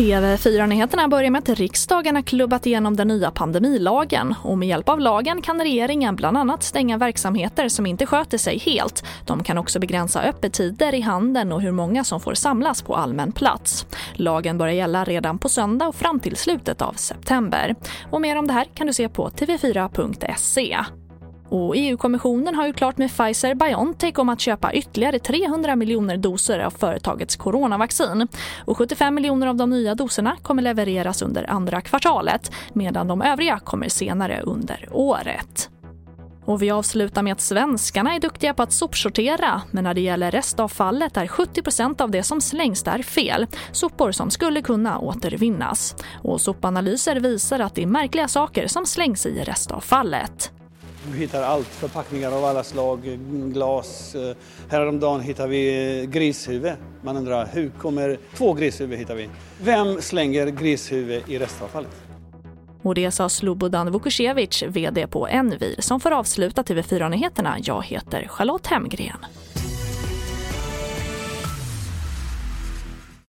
TV4-nyheterna börjar med att riksdagen har klubbat igenom den nya pandemilagen och med hjälp av lagen kan regeringen bland annat stänga verksamheter som inte sköter sig helt. De kan också begränsa öppettider i handeln och hur många som får samlas på allmän plats. Lagen börjar gälla redan på söndag och fram till slutet av september. Och mer om det här kan du se på tv4.se. Och EU-kommissionen har ju klart med Pfizer-Biontech om att köpa ytterligare 300 miljoner doser av företagets coronavaccin. Och 75 miljoner av de nya doserna kommer levereras under andra kvartalet medan de övriga kommer senare under året. Och vi avslutar med att svenskarna är duktiga på att sopsortera men när det gäller restavfallet är 70% av det som slängs där fel. Sopor som skulle kunna återvinnas. Och sopanalyser visar att det är märkliga saker som slängs i restavfallet. Vi hittar allt, förpackningar av alla slag, glas. Eh, häromdagen hittade vi eh, grishuvud. Man undrar, hur kommer två grishuvud hittar vi? Vem slänger grishuvud i restavfallet? Och det sa Slobodan Vukucevic, VD på Envir, som får avsluta TV4-nyheterna. Jag heter Charlotte Hemgren.